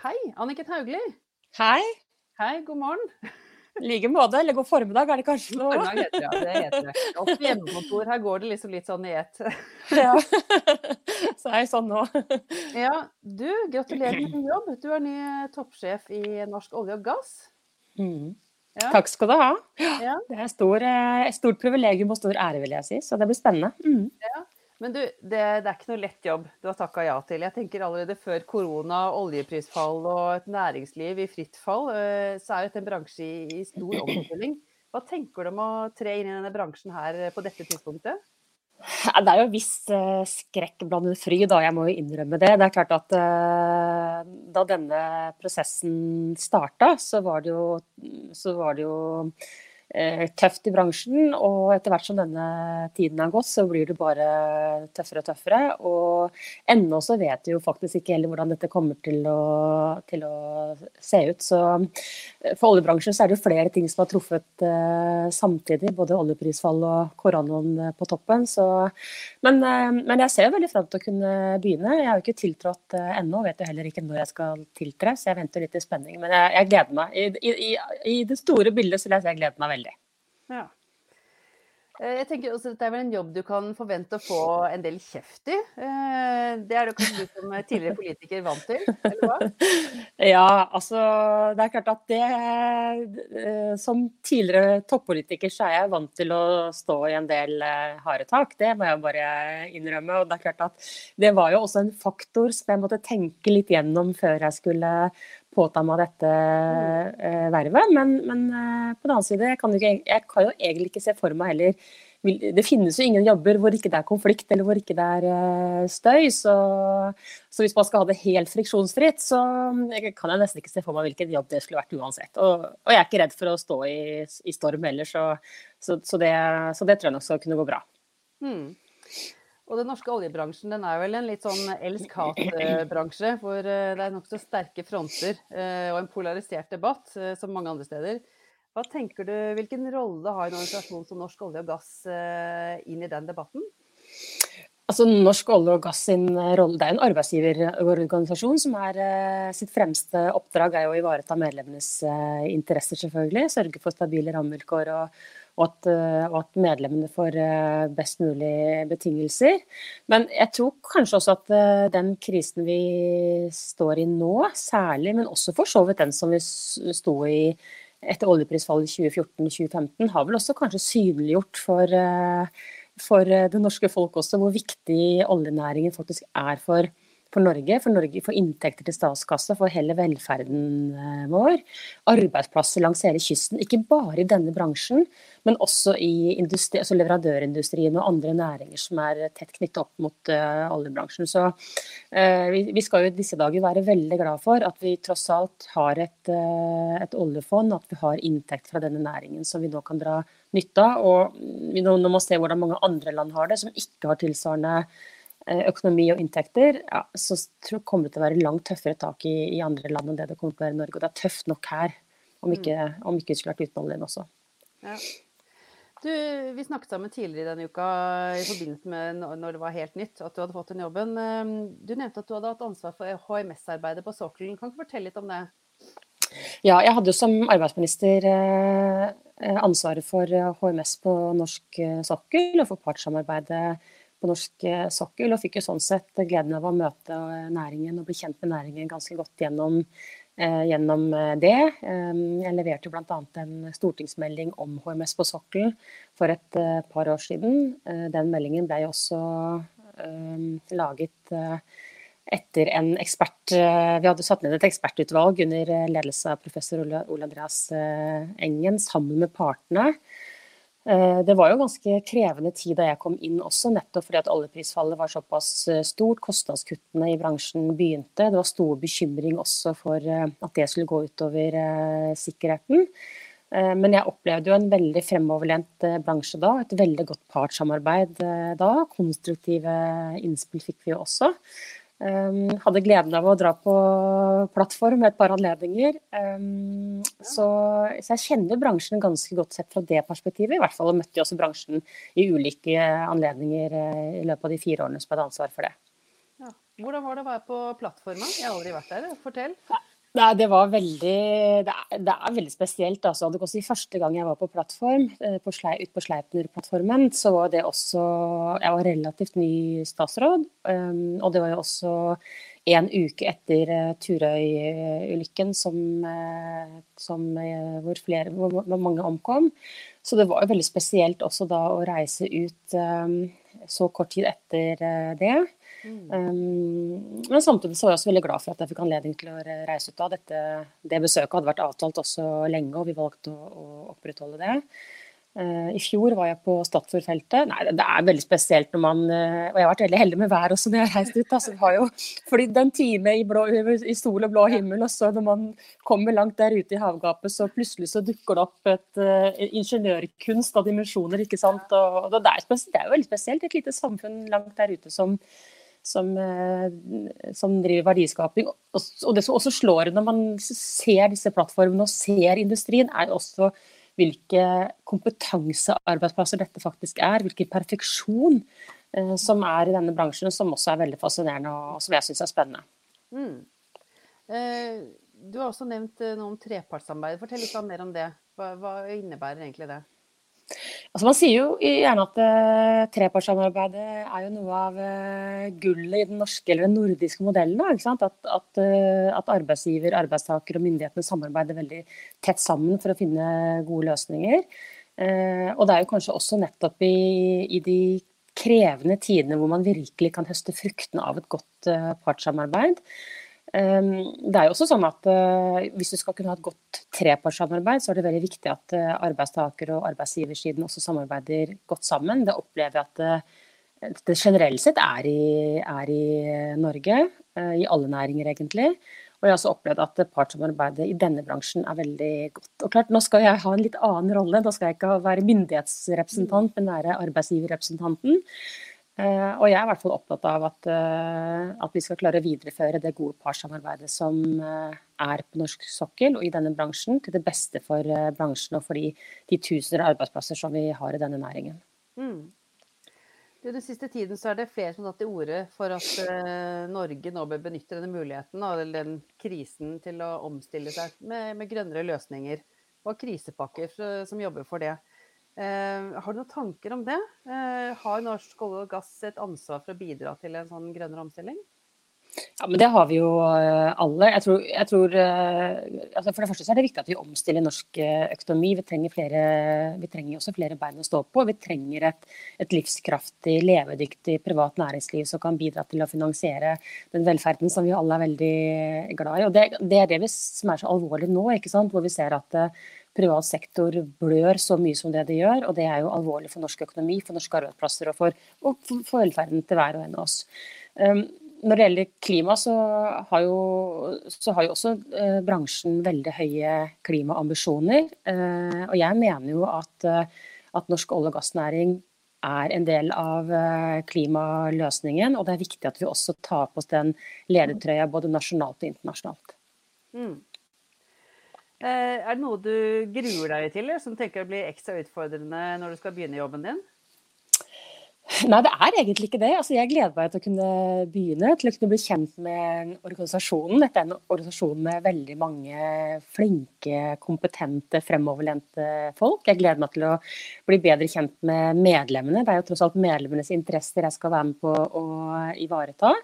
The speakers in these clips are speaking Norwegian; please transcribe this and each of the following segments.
Hei, Anniken Hauglie. Hei. Hei, god morgen. I like måte. Eller god formiddag, er det kanskje noe? Formiddag heter det, ja. Det heter det. Og på hjemmekontor, her går det liksom litt sånn i ett. Ja. Så er jeg sånn nå. Ja, du, gratulerer med ny jobb. Du er ny toppsjef i Norsk olje og gass. Mm. Ja. Takk skal du ha. Ja. Det er stor, eh, et stort privilegium og stor ære, vil jeg si. Så det blir spennende. Mm. Men du, det, det er ikke noe lett jobb du har takka ja til. Jeg tenker allerede før korona, oljeprisfall og et næringsliv i fritt fall, eh, så er dette en bransje i, stor omstilling. Hva tenker du om å tre inn i denne bransjen her på dette tidspunktet? Det er jo viss eh, skrekk blandet fryd, da. Jeg må jo innrømme det. Det er klart at eh, da denne prosessen starta, så var det jo, så var det jo eh, tøft i bransjen. Og etter hvert som denne tiden har gått, så blir det bare tøffere og tøffere. Og ennå så vet vi jo faktisk ikke heller hvordan dette kommer til å, til å se ut. Så eh, for oljebransjen så er det jo flere ting som har truffet eh, samtidig. Både oljeprisfall og koronaen eh, på toppen. Så, men, eh, men jeg ser jo veldig fram til å kunne begynne. Jeg har jo ikke tiltrådt eh, ennå, vet jo heller ikke når jeg skal tiltre, så jeg venter litt i spenning. Men jeg, jeg gleder meg. I, i, i, I det store bildet så vil jeg si jeg gleder meg veldig. Ja. Eh, Jeg tenker også at Dette er vel en jobb du kan forvente å få en del kjeft i. Eh, Det er det kanskje du som tidligere politiker vant til, eller hva? Ja, altså det er klart at det eh, Som tidligere toppolitiker så er jeg vant til å stå i en del eh, harde tak. Det må jeg bare innrømme. Og det er klart at det var jo også en faktor som jeg måtte tenke litt gjennom før jeg skulle påta meg dette eh, vervet. Men, men eh, på den annen side, jeg kan, ikke, jeg kan jo egentlig ikke se for meg heller det finnes jo ingen jobber hvor ikke det er konflikt eller hvor ikke det er eh, støy. Så, så hvis man skal ha det helt friksjonsfritt, så kan jeg nesten ikke se for meg hvilken jobb det skulle vært uansett. Og, og jeg er ikke redd for å stå i, i storm heller, så, så, det, så det tror jeg nok skal kunne gå bra. Hmm. Og den norske oljebransjen den er vel en litt sånn elsk-hat-bransje, hvor eh, det er nokså sterke fronter eh, og en polarisert debatt, eh, som mange andre steder. Hva tenker du, Hvilken rolle har en organisasjon som Norsk olje og gass inn i den debatten? Altså Norsk olje og gass sin rolle, Det er en arbeidsgiverorganisasjon som er sitt fremste oppdrag er å ivareta medlemmenes interesser, selvfølgelig. Sørge for stabile rammevilkår og, og, at, eh, og at medlemmene får eh, best mulig betingelser. Men jeg tror kanskje også at eh, den krisen vi står i nå, særlig, men også for så vidt den som vi sto i etter oljeprisfallet i 2014-2015, har vel også kanskje synliggjort for eh, for eh, det norske folk også, hvor viktig oljenæringen faktisk er for, for Norge. For Norge, for inntekter til statskassa, for hele velferden eh, vår. Arbeidsplasser langs hele kysten. Ikke bare i denne bransjen, men også i industri, altså leverandørindustrien og andre næringer som er tett knyttet opp mot uh, oljebransjen. Så uh, vi, vi skal jo disse dager være veldig glad for at vi tross alt har et, uh, et oljefond, at vi har inntekt fra denne næringen som vi nå kan dra nytte av. Og vi nå, nå må se hvordan mange andre land har det, som ikke har tilsvarende økonomi og inntekter, ja, så tror, kommer det til å være langt tøffere tak i, i andre land enn det det kommer til å være i Norge. Og det er tøft nok her, om ikke, om ikke vi skulle vært uten oljen også. Ja. Du, vi snakket sammen tidligere denne uka i forbindelse med når det var helt nytt at du hadde fått den jobben. Eh, Du nevnte at du hadde hatt ansvar for HMS-arbeidet på sokkelen. Kan du fortelle litt om det? Ja, jeg hadde jo som arbeidsminister eh, eh, ansvaret for eh, HMS på norsk eh, sokkel og for partssamarbeidet på norsk eh, sokkel, og fikk jo sånn sett gleden av å møte eh, næringen og bli kjent med næringen ganske godt gjennom, eh, gjennom det. Jeg leverte bl.a. en stortingsmelding om HMS på sokkelen for et par år siden. Den meldingen ble også laget etter en ekspert Vi hadde satt ned et ekspertutvalg under ledelse av professor Ole, Andreas Engen sammen med partene. Eh, det var jo ganske krevende tid da jeg kom inn også, nettopp fordi at oljeprisfallet var såpass eh, stort. Kostnadskuttene i bransjen begynte. Det var stor bekymring også for eh, at det skulle gå utover sikkerheten. Men jeg opplevde jo en veldig fremoverlent bransje da, et veldig godt partssamarbeid da. Konstruktive innspill fikk vi jo også. Um, hadde gleden av å dra på plattform med et par anledninger. Um, så, så, jeg kjenner bransjen ganske godt sett fra det perspektivet. I hvert fall og møtte jeg også bransjen i ulike anledninger uh, i løpet av de fire årene som hadde ansvar for det. Ja. Hvordan var det å være på plattforma? Jeg har aldri vært der. Fortell. Nei, det var veldig Det er, det er veldig spesielt. Altså. Det også første gang jeg var på plattform, eh, på slei, ut på Sleipner-plattformen, så var det også Jeg var relativt ny statsråd. Um, og det var jo også en uke etter uh, Turøy-ulykken som, uh, som uh, hvor, flere, hvor, mange omkom. Så det var jo veldig spesielt også da å reise ut um, så kort tid etter det. Um, men samtidig så var jeg også veldig glad for at jeg fikk anledning til å reise ut av dette. Det besøket hadde vært avtalt også lenge, og vi valgte å, å opprettholde det. Uh, I fjor var jeg på Stadfjordfeltet. Nei, det, det, er veldig spesielt når man uh, Og jeg har vært veldig heldig med været også når jeg har reist ut. Altså, har jo flydd en time i, blå, i sol og blå himmel, og så når man kommer langt der ute i havgapet, så plutselig så dukker det opp et uh, ingeniørkunst av dimensjoner, ikke sant. Og, og det, er, det er jo veldig spesielt. Et lite samfunn langt der ute som som, eh, som, driver verdiskaping. Og det som også slår når man ser disse plattformene og ser industrien, er også hvilke kompetansearbeidsplasser dette faktisk er. Hvilken perfeksjon eh, som er i denne bransjen, som også er veldig fascinerende og som jeg syns er spennende. Mm. Eh, du har også nevnt noe om trepartssamarbeid. Fortell litt mer om det. Hva innebærer egentlig det? Altså man sier jo gjerne at uh, trepartssamarbeidet er jo noe av uh, gullet i den norske eller den nordiske modellen. Da, at, at, uh, at, arbeidsgiver, arbeidstaker og myndighetene samarbeider veldig tett sammen for å finne gode løsninger. Uh, og det er jo kanskje også nettopp i, i, de krevende tidene hvor man virkelig kan høste fruktene av et godt partssamarbeid. Ehm, det er jo også sånn at uh, Hvis du skal kunne ha et godt trepartssamarbeid, så er det veldig viktig at uh, arbeidstaker- og arbeidsgiversiden også samarbeider godt sammen. Det opplever jeg at uh, det generelt sett er i, er i Norge. I alle næringer, egentlig. Og jeg har også opplevd at partssamarbeidet i denne bransjen er veldig godt. Og klart, Nå skal jeg ha en litt annen rolle. Da skal jeg ikke være myndighetsrepresentant, men være arbeidsgiverrepresentanten. Eh, og jeg er i hvert fall opptatt av at, eh, at vi skal klare å videreføre det gode partssamarbeidet som eh, er på norsk sokkel og i denne bransjen, til det beste for bransjen og for de, de tusener av arbeidsplasser som vi har i denne næringen. Mm. Den siste tiden så er det flere som har tatt til orde for at Norge nå bør benytte denne muligheten, og den krisen, til å omstille seg med, med grønnere løsninger. Og krisepakker som jobber for det. Eh, har du noen tanker om det? Eh, har Norsk olje og gass et ansvar for å bidra til en sånn grønnere omstilling? Ja, men Det har vi jo eh, alle. Jeg tror, jeg tror altså For det første så er det viktig at vi omstiller norsk økonomi. Vi trenger, flere, vi trenger også flere bein å stå på. Vi trenger et, et, livskraftig, levedyktig privat næringsliv som kan bidra til å finansiere den velferden som vi alle er veldig glad i. Og Det, det er det som er så alvorlig nå, ikke sant? hvor vi ser at privat sektor blør så mye som det de gjør. Og det er jo alvorlig for norsk økonomi, for norske arbeidsplasser og for, og for velferden til hver og en av oss. Um, når det gjelder klima, så har jo, så har jo også uh, bransjen veldig høye klimaambisjoner. Uh, og jeg mener jo at, uh, at norsk olje- og gassnæring er en del av klimaløsningen. Og det er viktig at vi også tar på oss den ledertrøya både nasjonalt og internasjonalt. Mm. Eh, er det noe du gruer deg til, som tenker å bli ekstra utfordrende når du skal begynne jobben din? Nei, det er egentlig ikke det. Altså, jeg gleder meg til å kunne begynne, til å kunne bli kjent med organisasjonen. Dette er en organisasjon med veldig mange flinke, kompetente, fremoverlente folk. Jeg gleder meg til å bli bedre kjent med medlemmene. Det er jo tross alt medlemmenes interesser jeg skal være med på å ivareta.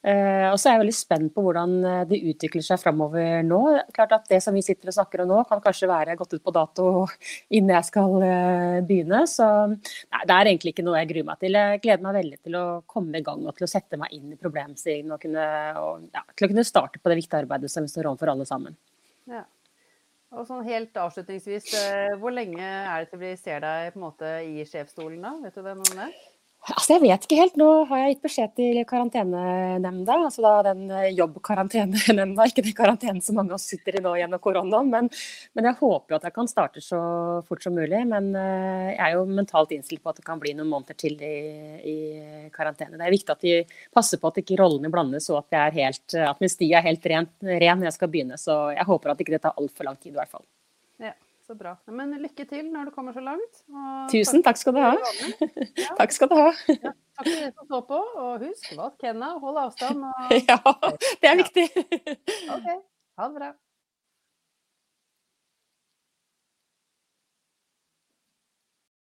Uh, og så er jeg veldig spent på hvordan eh, det utvikler seg framover nå. Klart at Det som vi sitter og snakker om nå, kan kanskje være gått ut på dato innen jeg skal uh, begynne. Så nei, det er egentlig ikke noe jeg gruer meg til. Jeg gleder meg veldig til å komme i gang og til å sette meg inn i problemstillingen og, kunne, og ja, til å kunne starte på det viktige arbeidet som vi står overfor alle sammen. Ja. Og sånn helt avslutningsvis, eh, hvor lenge er det til vi ser deg på en måte i sjefsstolen da? Vet du det noe om det? Altså, jeg vet ikke helt. Nå har jeg gitt beskjed til karantenenemnda, altså da den eh, jobbkarantenenemnda, ikke den karantenen som mange av oss sitter i nå gjennom koronaen. Men, men, jeg håper jo at jeg kan starte så fort som mulig. Men uh, jeg er jo mentalt innstilt på at det kan bli noen måneder til i, i karantene. Det er viktig at vi passer på at ikke rollene blandes, og at, helt, at min sti er helt ren, ren når jeg skal begynne. Så jeg håper at ikke det tar altfor lang tid i hvert fall. Ja. Så bra. Men lykke til når du kommer så langt. Tusen takk skal du ha. Ja. takk skal du ha. Ja, takk for dere som så på, og husk vask hendene, hold avstand. Og... Ja, det er viktig. OK. Ha det bra.